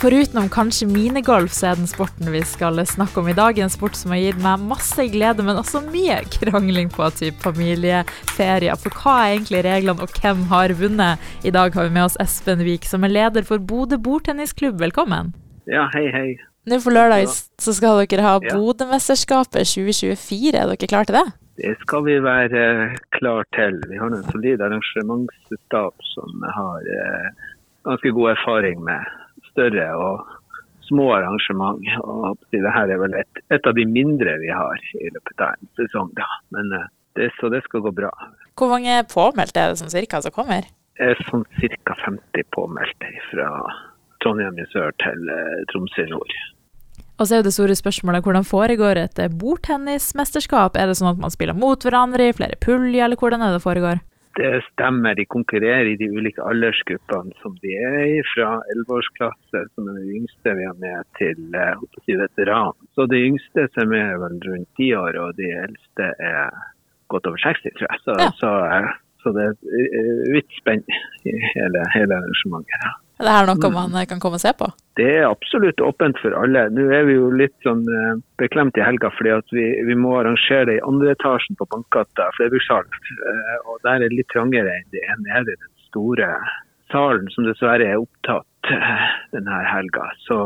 Forutenom kanskje minigolf, så er den sporten vi skal snakke om i dag, en sport som har gitt meg masse glede, men også mye krangling på typ familieferier. For hva er egentlig reglene, og hvem har vunnet? I dag har vi med oss Espen Wiik, som er leder for Bodø bordtennisklubb. Velkommen. Ja, hei, hei. Nå på lørdag så skal dere ha ja. Bodø-mesterskapet 2024. Er dere klare til det? Det skal vi være klar til. Vi har en solid arrangementsstab som har eh, ganske god erfaring med større og små arrangement. og Dette er vel et, et, av de mindre vi har i løpet av en sesong. Da. Men eh, det, Så det skal gå bra. Hvor mange påmeldte er det som cirka som kommer? Det er sånn ca. 50 påmeldte fra Trondheim i sør til uh, Tromsø i nord. Og så er jo det store spørsmålet hvordan foregår et bordtennismesterskap? Er det sånn at man spiller mot hverandre i flere puljer, eller hvordan er det foregår? Det stemmer. De konkurrerer i de ulike aldersgruppene som de er i, fra 11-årsklasse, som er den yngste vi har med, til eh, si, veteran. Så de yngste som er vel rundt ti år, og de eldste er godt over 60, tror jeg. Så, ja. så, eh, så det er vidt spenn i hele, hele arrangementet. Ja. Er det her noe mm. man kan komme og se på? Det er absolutt åpent for alle. Nå er vi jo litt sånn eh, beklemt i helga fordi vi, vi må arrangere det i andre etasjen på Bankgata flerbrukshallen. Eh, og der er det litt trangere enn det er nede i den store salen som dessverre er opptatt eh, denne helga. Så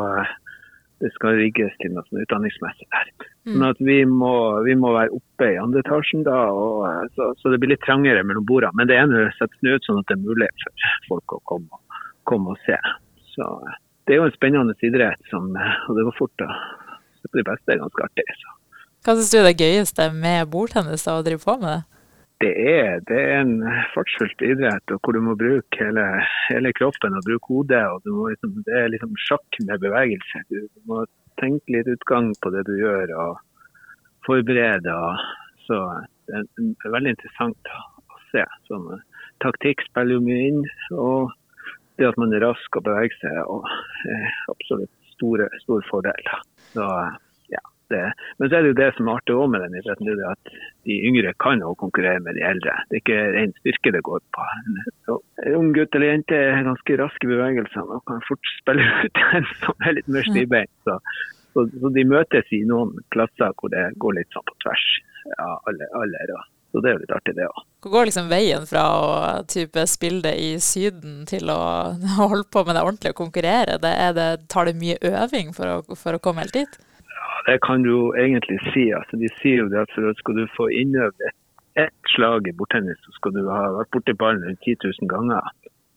det skal rigges til noe sånn utdanningsmessig der. Mm. Sånn at vi må, vi må, være oppe i andre etasjen da, og, så, så, det blir litt trangere mellom bordene. Men det ene settes ut sånn at det er mulig for folk å komme komme og se. Så det er jo en spennende idrett, som, og det går fort å på det beste er ganske artig. Så. Hva syns du er det gøyeste med bordtennis å drive på med det? Det er, det er en fartsfylt idrett og hvor du må bruke hele, hele kroppen og bruke hodet. og liksom, Det er liksom sjakk med bevegelse. Du må tenke litt utgang på det du gjør og forberede. Og, så det er veldig interessant å se. Sånn, taktikk spiller jo mye inn. og det at man er rask og beveger seg, er absolutt store, stor fordel. Så, ja, det. Men så er det jo det som er artig med den idretten, det er at de yngre kan òg konkurrere med de eldre. Det er ikke ren styrke det går på. Så, en ung gutt eller jente er ganske rask i bevegelsene og kan fort spille ut en som er litt mer stivbeint. Så, så, de møtes i noen klasser hvor det går litt sånn på tvers av alle alder. Så det er jo litt artig, det òg. Hvor går liksom veien fra å type spille det i Syden til å holde på med det ordentlig og konkurrere? Det det, tar det mye øving for å, for å, komme helt dit? Ja, Det kan du jo egentlig si. Altså, de sier jo det at for at skal du få innøvd ett et slag i bordtennis, så skal du ha vært borti ballen rundt 10 000 ganger.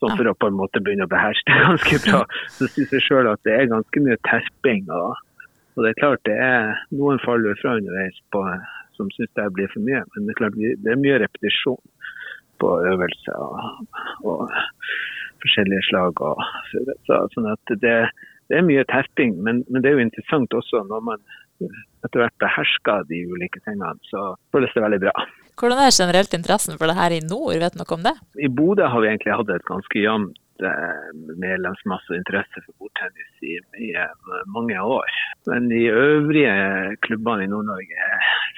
Sånn for å på en måte begynne å beherske det ganske bra. Så syns jeg sjøl at det er ganske mye terping. Og, og, det er klart det er noen faller fra underveis på som syns det blir for mye. Men det er klart det er mye repetisjon på øvelser og, og forskjellige slag. Og, så, sånn at det, det, er mye terping, men, men, det er jo interessant også når man etter hvert behersker de ulike tingene, så føles det veldig bra. Hvordan er generelt interessen for det her i nord, vet du noe om det? I Bodø har vi egentlig hatt et ganske jevnt medlemsmasse og interesse for bordtennis i, i, eh, mange år. Men de øvrige klubbene i Nord-Norge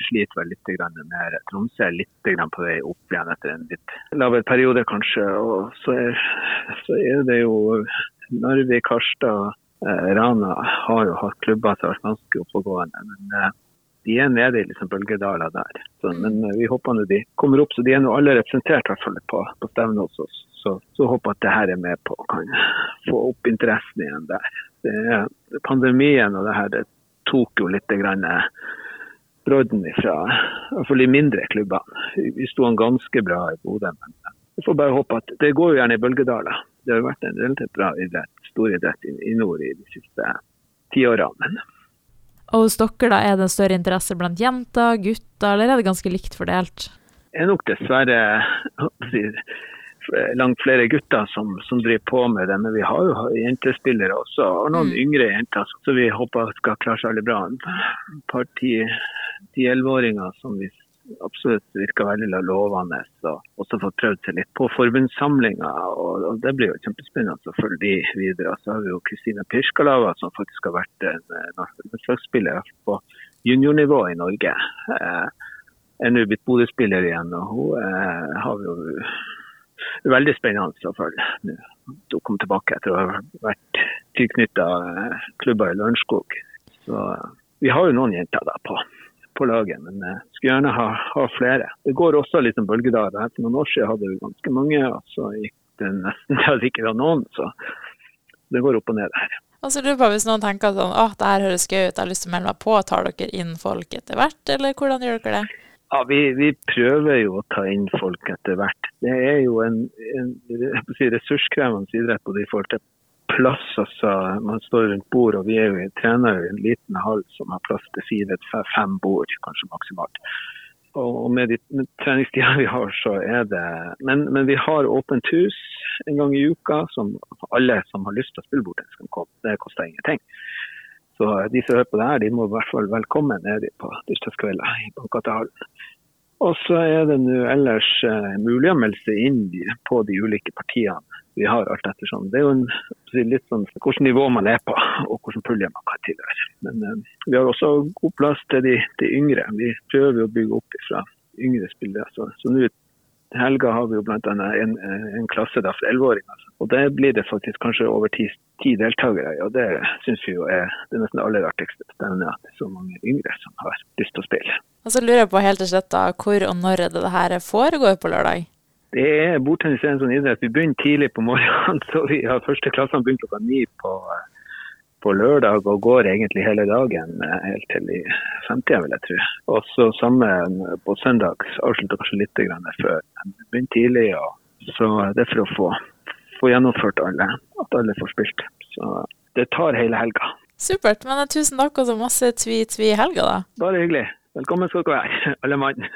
sliter vel litt mer. Tromsø er litt på vei opp igjen etter en litt lavere periode, kanskje. Og så er, så er det jo Narvik, Karstad, eh, Rana har jo hatt klubber som har vært ganske oppegående. Men de er nede i liksom bølgedaler der. Så, men vi håper nå de kommer opp, så de er nå alle representert hvert fall på, på stevnet hos oss. Så, så håper at det her er med på å få opp interessen igjen der. Det, pandemien og det her det tok jo litt grann eh, brodden ifra iallfall de mindre klubbene. Vi sto ganske bra i Bodø, men vi får bare håpe at det går jo gjerne i bølgedaler. Det har vært en relativt bra idrett, stor idrett i, i nord i de siste ti årene. Og hos dere da, er det en større interesse blant jenter, gutter, eller er det ganske likt fordelt? Det er nok dessverre langt flere gutter som, som, driver på med det. Men vi har jo jentespillere også, og noen mm. yngre jenter så vi håper skal klare seg veldig bra. Et par ti-elleveåringer som vi absolutt virker veldig lovende. Og også fått prøvd seg litt på forbundssamlinga. Og, og, det blir jo kjempespennende å følge de videre. Så har vi jo Kristina Pirskalava som faktisk har vært en landslagsspiller på juniornivå i Norge. Eh, er nå blitt Bodø-spiller igjen, og hun eh, har jo veldig spennende å følge nå. Hun kom tilbake etter å ha vært tilknytta klubber i Lørenskog. Så vi har jo noen jenter da på, på laget, men jeg skulle gjerne ha, ha, flere. Det går også litt sånn bølgedaler. For noen år siden hadde vi ganske mange, og så gikk det nesten til at vi ikke var noen. Så det går opp og ned her. Altså, du på Hvis noen tenker sånn at det her høres gøy ut, jeg har lyst til å melde meg på, tar dere inn folk etter hvert, eller hvordan gjør dere det? Ja, vi, vi, prøver jo å ta inn folk etter hvert. Det er jo en, en si, ressurskrevende idrett både i forhold til plass. altså Man står rundt bord, og vi er jo, trener i en liten hall som har plass til fire-fem bord, kanskje maksimalt. Og med de treningstida vi har, så er det men, men, vi har åpent hus en gang i uka som alle som har lyst til å spille bort, skal komme. Det koster ingenting. Så de som hører på det her, de må i hvert fall velkommen ned på tirsdagskvelder i Bankgatehallen. Og så er det nå ellers uh, mulig å melde seg inn på de ulike partiene vi har, alt ettersom. Det er jo en, litt sånn hvilket nivå man er på, og hvilken pulje man kan tilhøre. Men uh, vi har også god plass til de, de yngre. Vi prøver å bygge opp fra yngre spillere. Så, så nå helga har vi jo bl.a. En, en klasse der for elleveåringer. Og det blir det faktisk kanskje over ti, ti deltakere. Og det syns vi jo er det nesten aller artigste. At det er så mange yngre som har lyst til å spille. Og så lurer jeg på helt til slutt da, hvor og når er det det her foregår på lørdag? Det er Bordtennis er en sånn idrett. Vi begynner tidlig på morgenen. så vi har Første klassene begynner klokka ni på på lørdag og går egentlig hele dagen eh, helt til i femtida, vil jeg tro. Og så samme på søndag. Avslutter kanskje litt før. Begynner tidlig. og så Det er for å få, få gjennomført alle, at alle får spilt. Så det tar hele helga. Supert. Men tusen takk og så masse tvi-tvi i helga, da. Bare hyggelig. Velkommen skal dere være, alle mann.